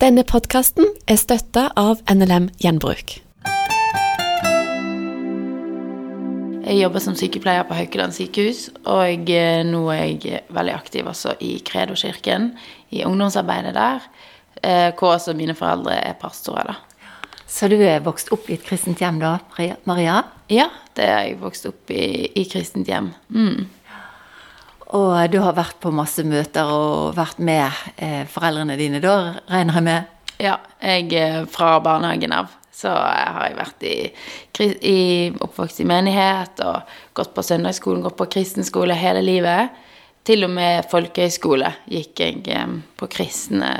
Denne podkasten er støtta av NLM Gjenbruk. Jeg jobber som sykepleier på Haukeland sykehus, og eh, nå er jeg veldig aktiv også i Kredo-kirken, i ungdomsarbeidet der, eh, hvor også mine foreldre er pastorer. da. Så du er vokst opp i et kristent hjem da, Maria? Ja, det er jeg vokst opp i, i kristent hjem. Mm. Og du har vært på masse møter og vært med eh, foreldrene dine da, regner jeg med? Ja, jeg er fra barnehagen av. Så har jeg vært i, i, oppvokst i menighet og gått på søndagsskolen, gått på kristenskole hele livet. Til og med folkehøyskole gikk jeg eh, på kristne,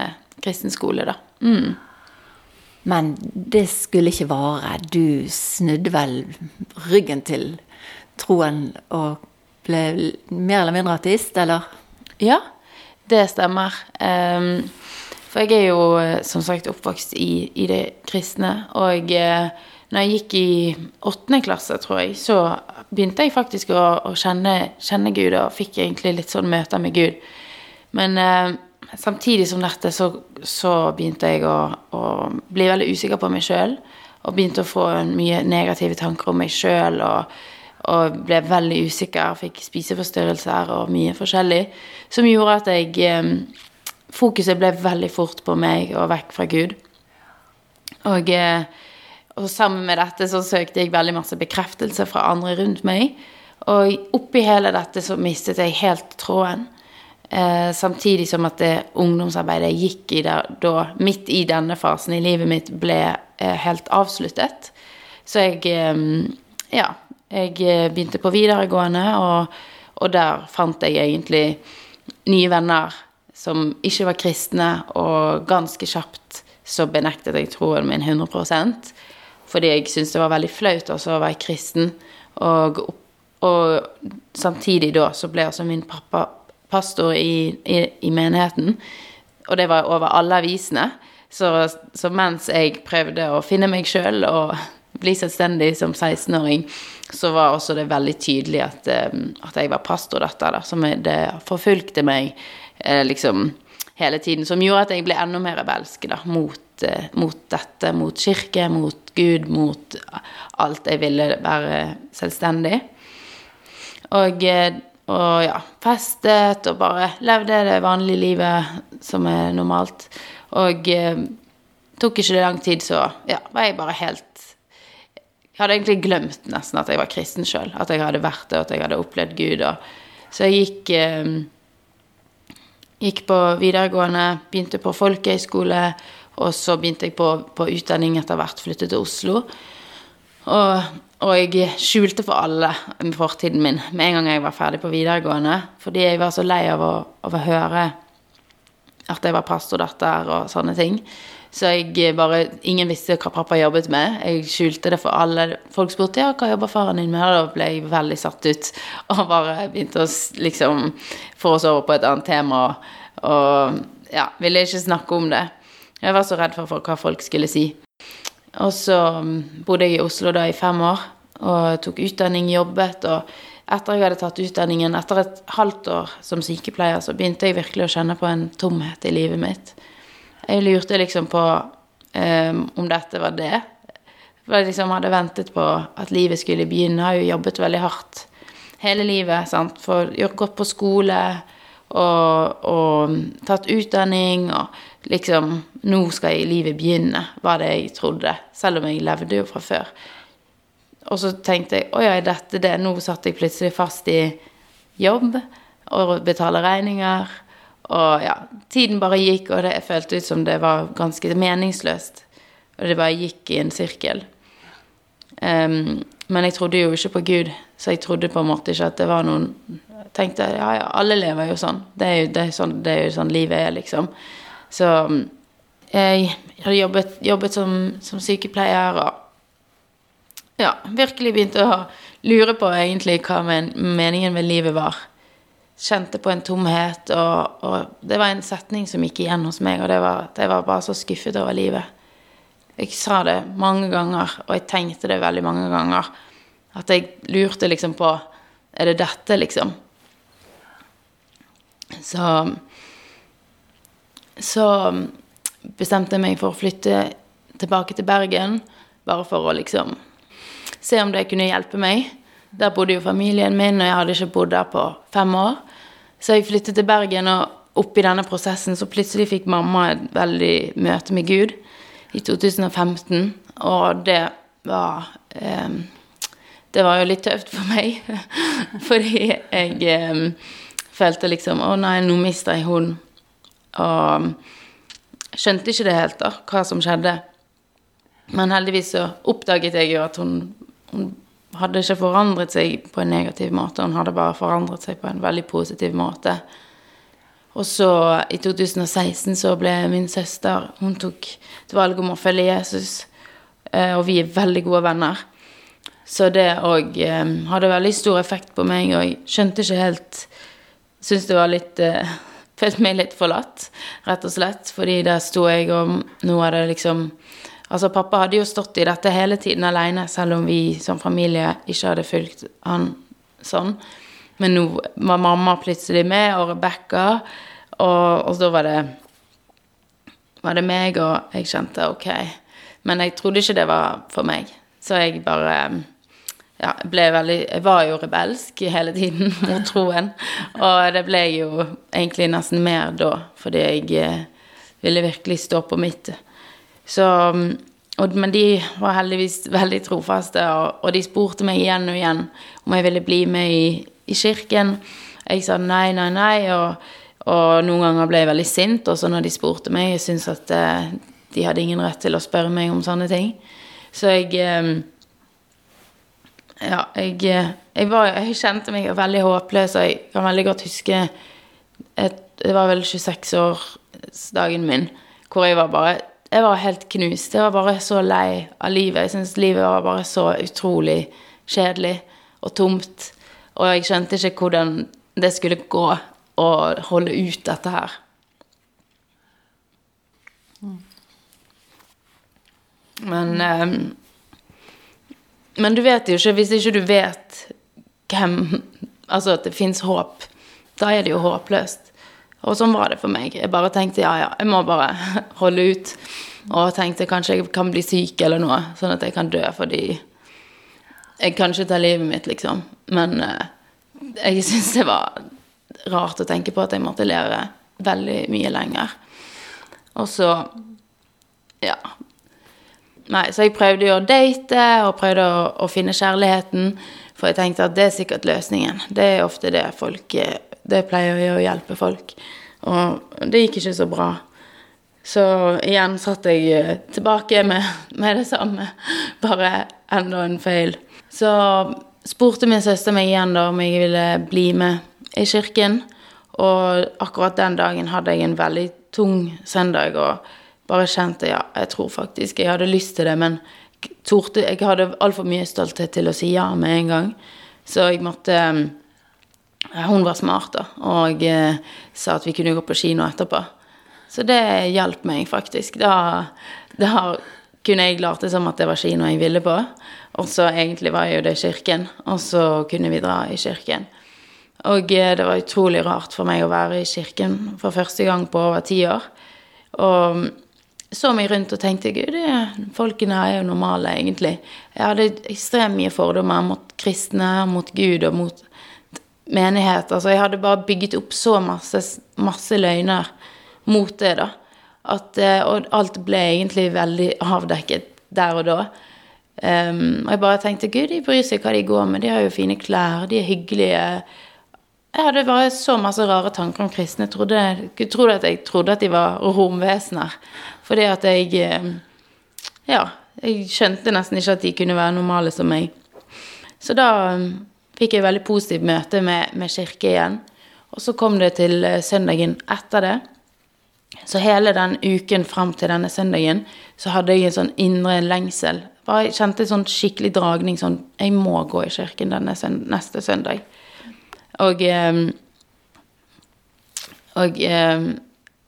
kristen skole, da. Mm. Men det skulle ikke vare. Du snudde vel ryggen til troen og ble mer eller mindre ateist, eller? Ja, det stemmer. For jeg er jo som sagt oppvokst i, i det kristne. Og uh, når jeg gikk i åttende klasse, tror jeg, så begynte jeg faktisk å, å kjenne, kjenne, Gud, og fikk egentlig litt sånn møter med Gud. Men uh, samtidig som dette, så, så begynte jeg å, å, bli veldig usikker på meg sjøl. Og begynte å få mye negative tanker om meg sjøl. Og og ble veldig usikker, fikk spiseforstyrrelser og mye forskjellig, som gjorde at jeg eh, Fokuset ble veldig fort på meg og vekk fra Gud. Og, eh, og sammen med dette så søkte jeg veldig masse bekreftelse fra andre rundt meg. Og oppi hele dette så mistet jeg helt tråden. Eh, samtidig som at det ungdomsarbeidet jeg gikk i der, da, midt i denne fasen i livet mitt, ble eh, helt avsluttet. Så jeg eh, ja, jeg eh, begynte på videregående, og, og, der fant jeg egentlig nye venner som ikke var kristne, og ganske kjapt så benektet jeg troen min 100% fordi jeg syntes det var veldig flaut også å være kristen. Og, og, samtidig da så ble altså min pappa pastor i, i, i menigheten, og det var over alle avisene. Så, så mens jeg prøvde å finne meg sjøl og bli selvstendig som 16-åring, så var også det veldig tydelig at, eh, at jeg var pastordatter, da, som det forfulgte meg eh, liksom hele tiden. Som gjorde at jeg ble enda mer rebelsk da, mot, eh, mot, dette, mot kirke, mot Gud, mot alt jeg ville være selvstendig. Og, og ja, festet og bare levde det vanlige livet som er normalt. Og tok ikke det lang tid, så ja, var jeg bare helt jeg hadde egentlig glemt nesten at jeg var kristen sjøl. At jeg hadde vært det, og at jeg hadde opplevd Gud. Og, så jeg gikk, eh, gikk på videregående, begynte på folkehøyskole, og så begynte jeg på, på utdanning etter hvert, flyttet til Oslo. Og, og, jeg skjulte for alle fortiden min med en gang jeg var ferdig på videregående. Fordi jeg var så lei av å, av å høre at jeg var pastordatter og sånne ting. Så jeg bare Ingen visste hva pappa jobbet med. Jeg skjulte det for alle. Folk spurte ja, hva jobber faren din med, og da ble jeg veldig satt ut. Og bare begynte å liksom få oss over på et annet tema. Og ja, ville ikke snakke om det. Jeg var så redd for hva folk skulle si. Og så bodde jeg i Oslo da i fem år og tok utdanning, jobbet. Og etter jeg hadde tatt utdanningen, etter et halvt år som sykepleier, så begynte jeg virkelig å kjenne på en tomhet i livet mitt. Jeg lurte liksom på um, om dette var det. For jeg liksom hadde ventet på at livet skulle begynne. Jeg har jo jobbet veldig hardt hele livet. sant? For gått på skole og, og, tatt utdanning og liksom Nå skal livet begynne, var det jeg trodde. Selv om jeg levde jo fra før. Og så tenkte jeg å ja, er dette det? Nå satt jeg plutselig fast i jobb og betaler regninger og ja, tiden bare gikk, og det føltes ut som det var ganske meningsløst. Og det bare gikk i en sirkel. Um, men jeg trodde jo ikke på Gud, så jeg trodde på en måte ikke at det var noen Jeg tenkte ja, ja, alle lever jo sånn. Det er jo, det er sånn, det er jo sånn livet er, liksom. Så jeg hadde jobbet, jobbet som, som, sykepleier og ja, virkelig begynte å lure på egentlig hva men, meningen med livet var kjente på en tomhet, og, og, det var en setning som gikk igjen hos meg, og det var at jeg var bare så skuffet over livet. Jeg sa det mange ganger, og jeg tenkte det veldig mange ganger. At jeg lurte liksom på Er det dette, liksom? Så Så bestemte jeg meg for å flytte tilbake til Bergen, bare for å liksom se om det kunne hjelpe meg. Der bodde jo familien min, og jeg hadde ikke bodd der på fem år. Så jeg flyttet til Bergen, og oppi denne prosessen så plutselig fikk mamma et veldig møte med Gud i 2015, og det var eh, Det var jo litt tøft for meg, fordi jeg eh, følte liksom Å nei, nå mister jeg hun. Og skjønte ikke det helt, da, hva som skjedde. Men heldigvis så oppdaget jeg jo at hun, hun hadde ikke forandret seg på en negativ måte, hun hadde bare forandret seg på en veldig positiv måte. Og så, i 2016, så ble min søster Hun tok et valg om å følge Jesus, eh, og vi er veldig gode venner. Så det òg eh, hadde veldig stor effekt på meg, og jeg skjønte ikke helt Syntes det var litt eh, Følte meg litt forlatt, rett og slett, fordi der sto jeg, og nå er det liksom Altså, pappa hadde jo stått i dette hele tiden alene, selv om vi som familie ikke hadde fulgt han sånn. Men nå var mamma plutselig med, og Rebekka, og, og da var det var det meg, og jeg kjente OK. Men jeg trodde ikke det var for meg, så jeg bare ja, ble veldig Jeg var jo rebelsk hele tiden mot troen. Og det ble jo egentlig nesten mer da, fordi jeg eh, ville virkelig stå på mitt. Så og, Men de var heldigvis veldig trofaste, og, og, de spurte meg igjen og igjen om jeg ville bli med i, i kirken. Jeg sa nei, nei, nei, og, og, noen ganger ble jeg veldig sint også når de spurte meg. Jeg syntes at eh, de hadde ingen rett til å spørre meg om sånne ting. Så jeg eh, Ja, jeg, jeg, var, jeg kjente meg veldig håpløs, og jeg kan veldig godt huske et, Det var vel 26-årsdagen min, hvor jeg var bare jeg var helt knust. Jeg var bare så lei av livet. Jeg syntes livet var bare så utrolig kjedelig og tomt. Og jeg skjønte ikke hvordan det skulle gå å holde ut dette her. Men um, Men du vet jo ikke Hvis ikke du vet hvem Altså at det fins håp, da er det jo håpløst. Og sånn var det for meg. Jeg bare tenkte ja, ja, jeg må bare holde ut. Og tenkte kanskje jeg kan bli syk eller noe, sånn at jeg kan dø fordi Jeg kan ikke ta livet mitt, liksom. Men uh, jeg syns det var rart å tenke på at jeg måtte leve veldig mye lenger. Og så Ja. Nei, så jeg prøvde jo å date og prøvde å, å finne kjærligheten. For jeg tenkte at det er sikkert løsningen. Det er ofte det folk eh, det pleier vi å hjelpe folk. Og det gikk ikke så bra. Så igjen satt jeg eh, tilbake med, med det samme, bare enda en feil. Så spurte min søster meg igjen da om jeg ville bli med i kirken. Og akkurat den dagen hadde jeg en veldig tung søndag og bare kjente ja, jeg tror faktisk jeg hadde lyst til det, men torte, jeg hadde altfor mye stolthet til å si ja med en gang. Så jeg måtte hun var smart da, og eh, sa at vi kunne gå på kino etterpå. Så det hjalp meg faktisk. Da, da kunne jeg late som at det var kino jeg ville på. Og så egentlig var jo det kirken, og så kunne vi dra i kirken. Og eh, det var utrolig rart for meg å være i kirken for første gang på over ti år. Og så meg rundt og tenkte gud, det, folkene er jo normale, egentlig. Jeg hadde ekstremt mye fordommer mot kristne, mot Gud og mot menighet. Altså, jeg hadde bare bygget opp så masse, masse løgner mot det, da. At, eh, og alt ble egentlig veldig avdekket der og da. Um, og jeg bare tenkte gud, de bryr seg hva de går med, de har jo fine klær, de er hyggelige. Jeg hadde bare så masse rare tanker om kristne. Jeg trodde, jeg trodde at jeg trodde at de var romvesener. Fordi at jeg eh, Ja, jeg skjønte nesten ikke at de kunne være normale som meg. Så da fikk jeg et veldig positivt møte med, med kirke igjen. Og så kom det til eh, søndagen etter det. Så hele den uken fram til denne søndagen så hadde jeg en sånn indre lengsel. Jeg kjente en sånn skikkelig dragning sånn Jeg må gå i kirken denne neste søndag. Og eh, Og eh,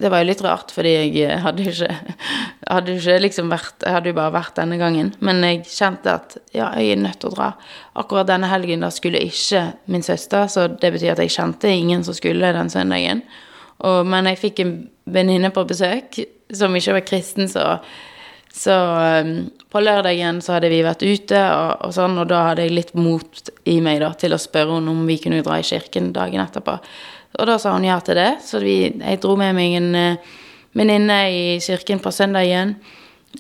det var jo litt rart, fordi jeg hadde ikke, hadde ikke liksom vært Jeg hadde jo bare vært denne gangen. Men jeg kjente at ja, jeg er nødt til å dra. Akkurat denne helgen da skulle ikke min søster, så det betyr at jeg kjente ingen som skulle den søndagen. Og, men jeg fikk en venninne på besøk som ikke var kristen, så så um, på lørdagen så hadde vi vært ute, og, og, sånn, og da hadde jeg litt mot i meg da, til å spørre henne om vi kunne dra i kirken dagen etterpå. Og da sa hun ja til det, så vi, jeg dro med meg en uh, venninne i kirken på søndagen.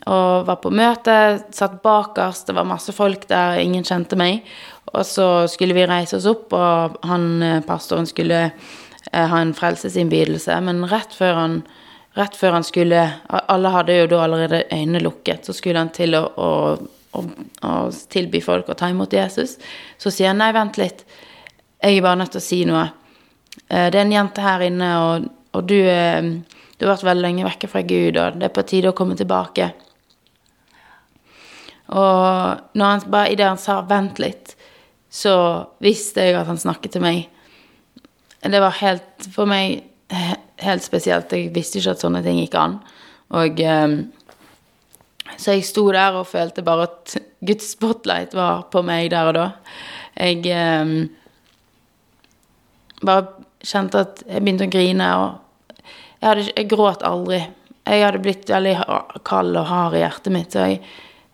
Og var på møte, satt bakerst, det var masse folk der, ingen kjente meg. Og så skulle vi reise oss opp, og han uh, pastoren skulle uh, ha en frelsesinnbydelse, men rett før han rett før han skulle Alle hadde jo da allerede øynene lukket. Så skulle han til å, å, å, å tilby folk å ta imot Jesus. Så sier han nei, vent litt. Jeg er bare nødt til å si noe. Eh, det er en jente her inne, og, og du, eh, du, har vært veldig lenge vekke fra Gud, og det er på tide å komme tilbake. Og når han bare idet han sa 'vent litt', så visste jeg at han snakket til meg. Det var helt For meg helt spesielt. Jeg visste ikke at sånne ting gikk an. Og um, Så jeg sto der og følte bare at Guds spotlight var på meg der og da. Jeg bare kjente at jeg begynte å grine, og jeg, hadde, jeg gråt aldri. Jeg hadde blitt veldig kald og hard i hjertet mitt, og jeg,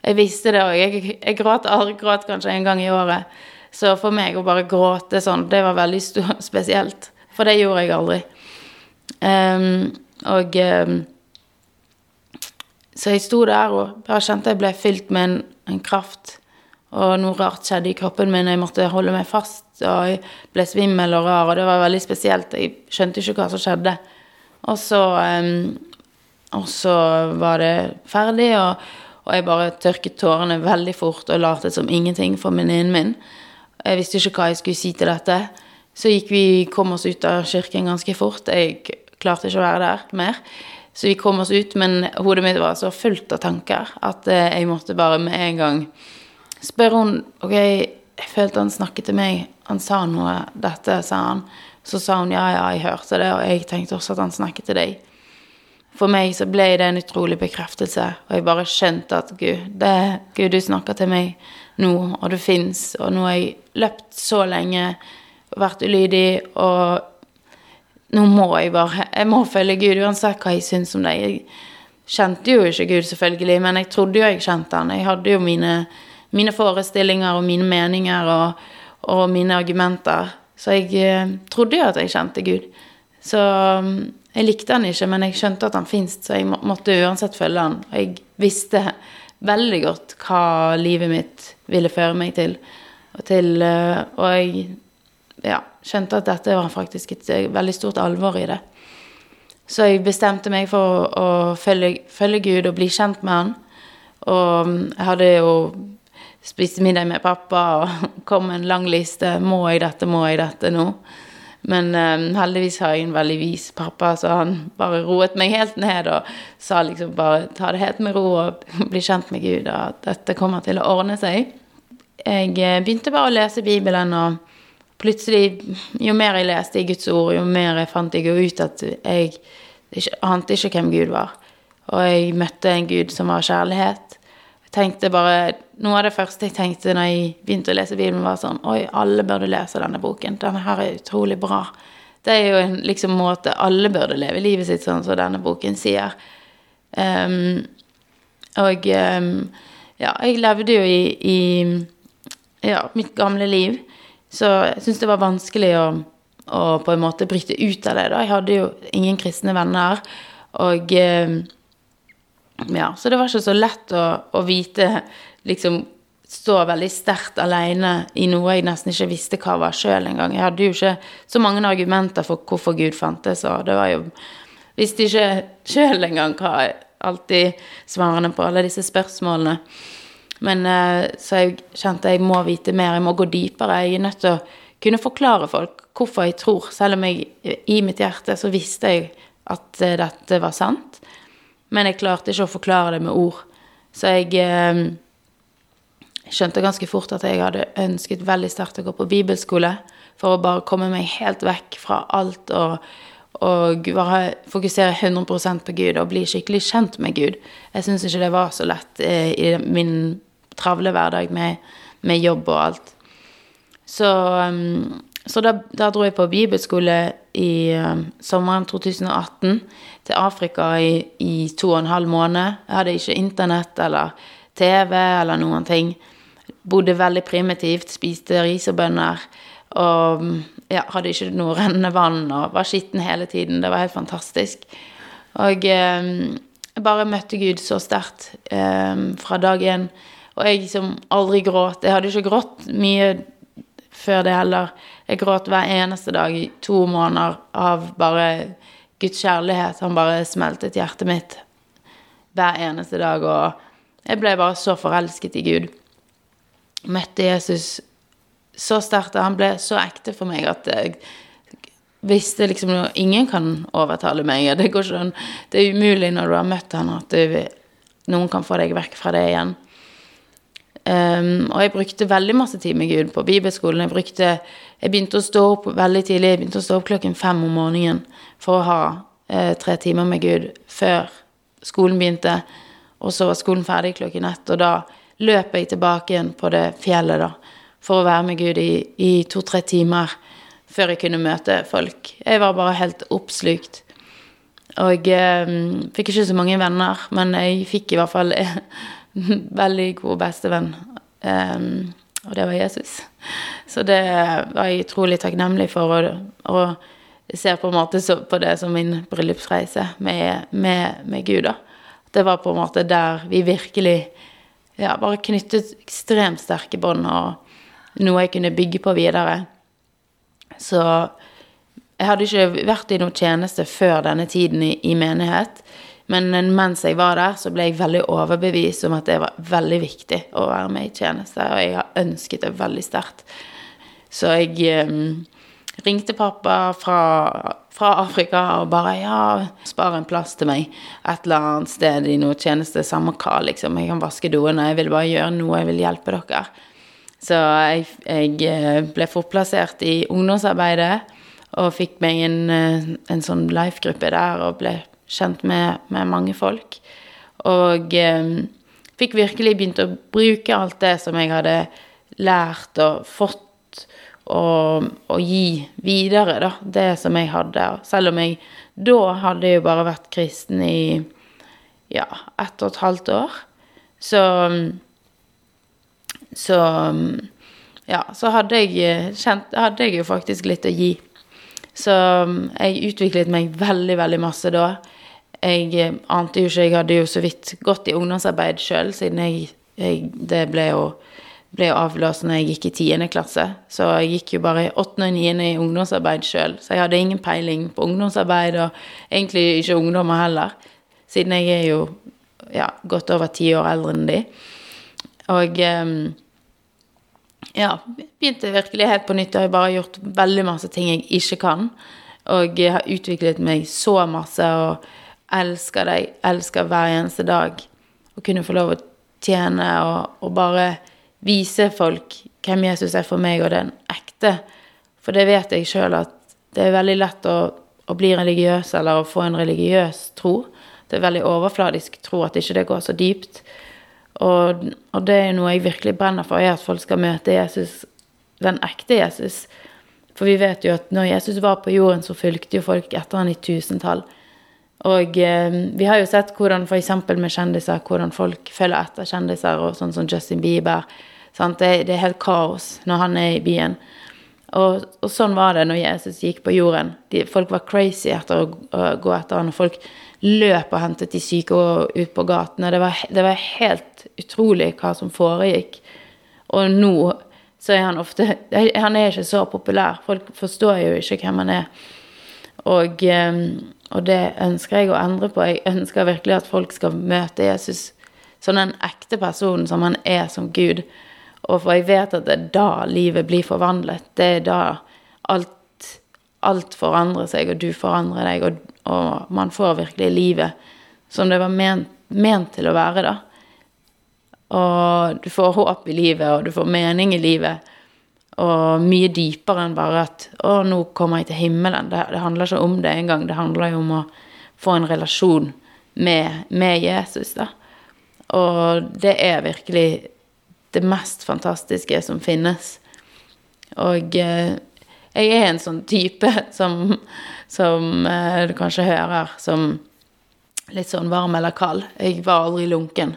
jeg visste det òg. Jeg, jeg gråt gråt kanskje en gang i året. Så for meg å bare gråte sånn, det var veldig spesielt. For det gjorde jeg aldri. Um, og um, Så jeg sto der og bare kjente jeg ble fylt med en, en, kraft. Og noe rart skjedde i kroppen min. og Jeg måtte holde meg fast, og jeg ble svimmel og rar. Og det var veldig spesielt. Jeg skjønte ikke hva som skjedde. Og så Og så var det ferdig, og, og jeg bare tørket tårene veldig fort og latet som ingenting for venninnen min. Jeg visste ikke hva jeg skulle si til dette. Så vi, kom oss ut av kirken ganske fort. Jeg klarte ikke å være der mer. Så vi kom oss ut, men hodet mitt var så fullt av tanker at eh, jeg måtte bare med en gang spørre hun Ok, jeg følte han snakket til meg. Han sa noe. Dette, sa han. Så sa hun ja, ja, jeg hørte det, og jeg tenkte også at han snakket til deg. For meg så ble det en utrolig bekreftelse, og jeg bare skjønte at Gud, det, Gud du snakker til meg nå, og du fins, og nå har jeg løpt så lenge vært ulydig, og nå må jeg bare Jeg må følge Gud uansett hva jeg syns om det. Jeg kjente jo ikke Gud, selvfølgelig, men jeg trodde jo jeg kjente han. Jeg hadde jo mine, mine forestillinger og mine meninger og, og, mine argumenter. Så jeg eh, trodde jo at jeg kjente Gud. Så mm, jeg likte han ikke, men jeg skjønte at han fins, så jeg måtte uansett følge han. Og jeg visste veldig godt hva livet mitt ville føre meg til. Og, til, eh, og jeg ja, skjønte at dette var faktisk et eh, veldig stort alvor i det. Så jeg bestemte meg for å følge, følge Gud og bli kjent med han. Og mm, jeg hadde jo spist middag med pappa og kom en lang liste. Må jeg dette, må jeg dette nå? Men um, heldigvis har jeg en veldig vis pappa, så han bare roet meg helt ned og sa liksom bare ta det helt med ro og bli kjent med Gud, og at dette kommer til å ordne seg. Jeg eh, begynte bare å lese Bibelen og plutselig, jo mer jeg leste i Guds ord, jo mer jeg fant jeg ut at jeg ante ikke hvem Gud var. Og jeg møtte en Gud som var kjærlighet. Jeg tenkte bare, Noe av det første jeg tenkte når jeg begynte å lese Bibelen, var sånn Oi, alle burde lese denne boken. Denne her er utrolig bra. Det er jo en liksom, måte alle burde leve livet sitt sånn som denne boken sier. Um, og um, ja, jeg levde jo i, i ja, mitt gamle liv. Så jeg syns det var vanskelig å, å, på en måte bryte ut av det. da. Jeg hadde jo ingen kristne venner. Og Um, ja, Så det var ikke så lett å, å vite liksom stå veldig sterkt alene i noe jeg nesten ikke visste hva var sjøl engang. Jeg hadde jo ikke så mange argumenter for hvorfor Gud fantes, og det var jo Visste ikke sjøl engang hva jeg alltid svarene på alle disse spørsmålene. Men eh, så jeg kjente jeg må vite mer, jeg må gå dypere. Jeg er nødt til å kunne forklare folk hvorfor jeg tror, selv om jeg i mitt hjerte så visste jeg at eh, dette var sant. Men jeg klarte ikke å forklare det med ord. Så jeg eh, skjønte ganske fort at jeg hadde ønsket veldig sterkt å gå på bibelskole for å bare komme meg helt vekk fra alt og, og bare fokusere 100% på Gud og bli skikkelig kjent med Gud. Jeg syns ikke det var så lett i min travle hverdag med, med jobb og alt. Så, um, så da, da, dro jeg på bibelskole i eh, sommeren 2018 til Afrika i, i to og en halv måned. Jeg hadde ikke internett eller TV eller noen ting. Bodde veldig primitivt, spiste ris og bønner. Og ja, hadde ikke noe rennende vann og var skitten hele tiden. Det var helt fantastisk. Og eh, jeg bare møtte Gud så sterkt eh, fra dag én. Og jeg som aldri gråt Jeg hadde ikke grått mye før det heller. Jeg gråt hver eneste dag i to måneder av bare Guds kjærlighet. Han bare smeltet hjertet mitt hver eneste dag. Og jeg ble bare så forelsket i Gud. Møtte Jesus så sterkt, og han ble så ekte for meg at jeg visste liksom noe Ingen kan overtale meg. Det, går sånn, det er umulig når du har møtt han, at du, noen kan få deg vekk fra det igjen. Um, og jeg brukte veldig masse tid med Gud på bibelskolen. Jeg, brukte, jeg begynte å stå opp veldig tidlig. Jeg begynte å stå opp klokken fem om morgenen for å ha uh, tre timer med Gud før skolen begynte. Og så var skolen ferdig klokken ett, og da løp jeg tilbake igjen på det fjellet, da. For å være med Gud i, i to-tre timer før jeg kunne møte folk. Jeg var bare helt oppslukt. Og eh, fikk ikke så mange venner, men jeg fikk i hvert fall en veldig god bestevenn. Um, og det var Jesus. Så det var jeg utrolig takknemlig for. Og, og ser på en måte på det som min bryllupsreise med, med, med, Gud, da. Det var på en måte der vi virkelig ja, bare knyttet ekstremt sterke bånd, og noe jeg kunne bygge på videre. Så jeg hadde ikke vært i noen tjeneste før denne tiden i, i menighet. Men mens jeg var der, så ble jeg veldig overbevist om at det var veldig viktig å være med i tjeneste, og jeg har ønsket det veldig sterkt. Så jeg um, ringte pappa fra, fra, Afrika og bare Ja, spar en plass til meg et eller annet sted i noe tjeneste, samme hva, liksom. Jeg kan vaske doene, jeg vil bare gjøre noe, jeg vil hjelpe dere. Så jeg, jeg eh, ble forplassert i ungdomsarbeidet og fikk meg en, eh, en sånn life-gruppe der og ble kjent med, med mange folk. Og eh, fikk virkelig begynt å bruke alt det som jeg hadde lært og fått, og, og gi videre, da. Det som jeg hadde. Selv om jeg da hadde jo bare vært kristen i ja, ett og et halvt år. Så Så ja, så hadde jeg kjent Hadde jeg jo faktisk litt å gi. Så jeg utviklet meg veldig, veldig masse da. Jeg eh, ante jo ikke Jeg hadde jo så vidt gått i ungdomsarbeid sjøl, siden jeg, jeg, Det ble jo, ble jo avløst når jeg gikk i tiende klasse. Så jeg gikk jo bare i åttende og niende i ungdomsarbeid sjøl. Så jeg hadde ingen peiling på ungdomsarbeid, og egentlig ikke ungdommer heller. Siden jeg er jo ja, godt over ti år eldre enn de. Og um, ja, begynte virkelig helt på nytt. Jeg har bare gjort veldig masse ting jeg ikke kan. Og jeg har utviklet meg så masse. og elsker deg, elsker hver eneste dag. Å kunne få lov å tjene og, og, bare vise folk hvem Jesus er for meg, og den ekte. For det vet jeg sjøl at det er veldig lett å, å, bli religiøs eller å få en religiøs tro. Det er veldig overfladisk tro at ikke det går så dypt. Og, og det er noe jeg virkelig brenner for, er at folk skal møte Jesus, den ekte Jesus. For vi vet jo at når Jesus var på jorden, så fulgte jo folk etter han i tusentall. Og eh, vi har jo sett hvordan f.eks. med kjendiser, hvordan folk følger etter kjendiser, og sånn som Justin Bieber. Det, det, er helt kaos når han er i byen. Og, og sånn var det når Jesus gikk på jorden. De, folk var crazy etter å, å, gå etter han, og folk løp og hentet de syke ut på gatene. Det det var helt utrolig hva som foregikk. Og nå så er han ofte Han er ikke så populær. Folk forstår jo ikke hvem han er. Og um, og det ønsker jeg å endre på. Jeg ønsker virkelig at folk skal møte Jesus som den ekte personen som han er som Gud. Og for jeg vet at det er da livet blir forvandlet. Det er da alt, alt forandrer seg, og du forandrer deg, og, og man får virkelig livet som det var ment, ment til å være, da. Og du får håp i livet, og du får mening i livet. Og mye dypere enn bare at 'Å, nå kommer jeg til himmelen'. Det, det handler ikke om det engang. Det handler jo om å få en relasjon med, med, Jesus, da. Og det er virkelig det mest fantastiske som finnes. Og eh, jeg er en sånn type som, som eh, du kanskje hører som litt sånn varm eller kald. Jeg var aldri lunken.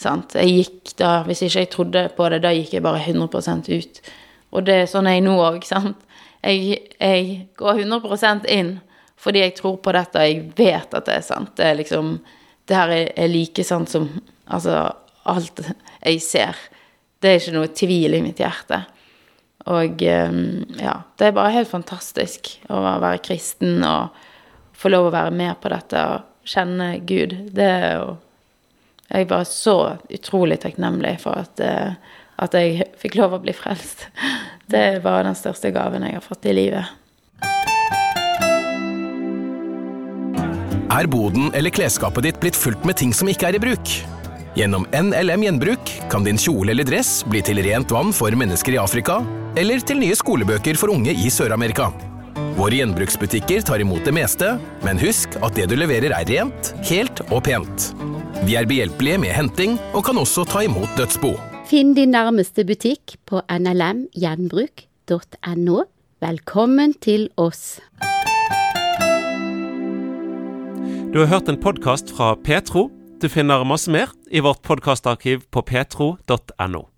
Sant? Jeg gikk da, Hvis ikke jeg trodde på det, da gikk jeg bare 100% ut. Og det er sånn jeg nå òg, sant. Jeg, jeg, går 100 inn fordi jeg tror på dette, og jeg vet at det er sant. Det er liksom Det her er, er like sant som altså alt jeg ser. Det er ikke noe tvil i mitt hjerte. Og ehm, ja, det er bare helt fantastisk å være kristen og få lov å være med på dette og kjenne Gud. Det er jo Jeg er bare så utrolig takknemlig for at, eh, at jeg fikk lov å bli frelst. Det var den største gaven jeg har fått i livet. Er boden eller klesskapet ditt blitt fullt med ting som ikke er i bruk? Gjennom NLM Gjenbruk kan din kjole eller dress bli til rent vann for mennesker i Afrika, eller til nye skolebøker for unge i Sør-Amerika. Våre gjenbruksbutikker tar imot det meste, men husk at det du leverer er rent, helt og pent. Vi er behjelpelige med henting, og kan også ta imot dødsbo. Finn din nærmeste butikk på nlmgjenbruk.no. Velkommen til oss. Du har hørt en podkast fra Petro. Du finner masse mer i vårt podkastarkiv på petro.no.